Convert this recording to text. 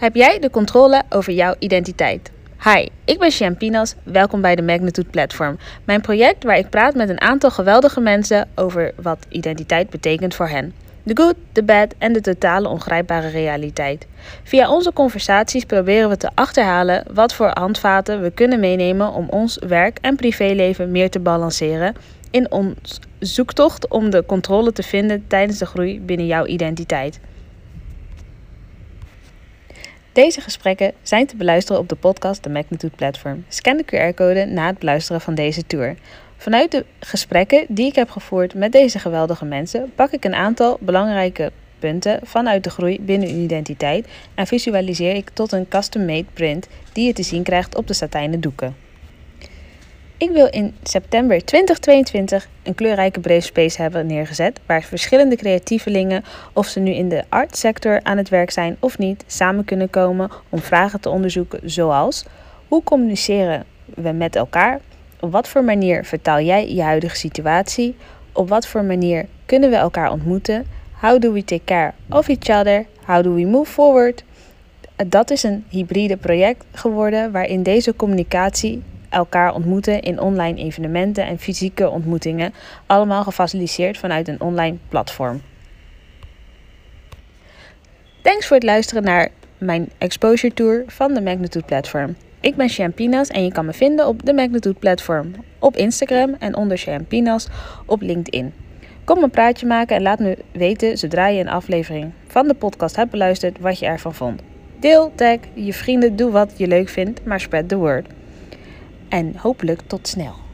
Heb jij de controle over jouw identiteit? Hi, ik ben Sham Pinas. Welkom bij de Magnitude Platform. Mijn project waar ik praat met een aantal geweldige mensen over wat identiteit betekent voor hen. De good, de bad en de totale ongrijpbare realiteit. Via onze conversaties proberen we te achterhalen wat voor handvaten we kunnen meenemen om ons werk en privéleven meer te balanceren in ons zoektocht om de controle te vinden tijdens de groei binnen jouw identiteit. Deze gesprekken zijn te beluisteren op de podcast de Magnitude Platform. Scan de QR-code na het beluisteren van deze tour. Vanuit de gesprekken die ik heb gevoerd met deze geweldige mensen, pak ik een aantal belangrijke punten vanuit de groei binnen uw identiteit en visualiseer ik tot een custom-made print die je te zien krijgt op de satijnen doeken. Ik wil in september 2022 een kleurrijke brave space hebben neergezet waar verschillende creatievelingen, of ze nu in de artsector aan het werk zijn of niet, samen kunnen komen om vragen te onderzoeken zoals hoe communiceren we met elkaar? Op wat voor manier vertaal jij je huidige situatie? Op wat voor manier kunnen we elkaar ontmoeten? How do we take care of each other? How do we move forward? Dat is een hybride project geworden waarin deze communicatie elkaar ontmoeten in online evenementen en fysieke ontmoetingen, allemaal gefaciliteerd vanuit een online platform. Thanks voor het luisteren naar mijn exposure tour van de Magnitude Platform. Ik ben Champinas en je kan me vinden op de Magnitude Platform op Instagram en onder Champinas op LinkedIn. Kom een praatje maken en laat me weten zodra je een aflevering van de podcast hebt beluisterd wat je ervan vond. Deel, tag je vrienden, doe wat je leuk vindt, maar spread the word en hopelijk tot snel.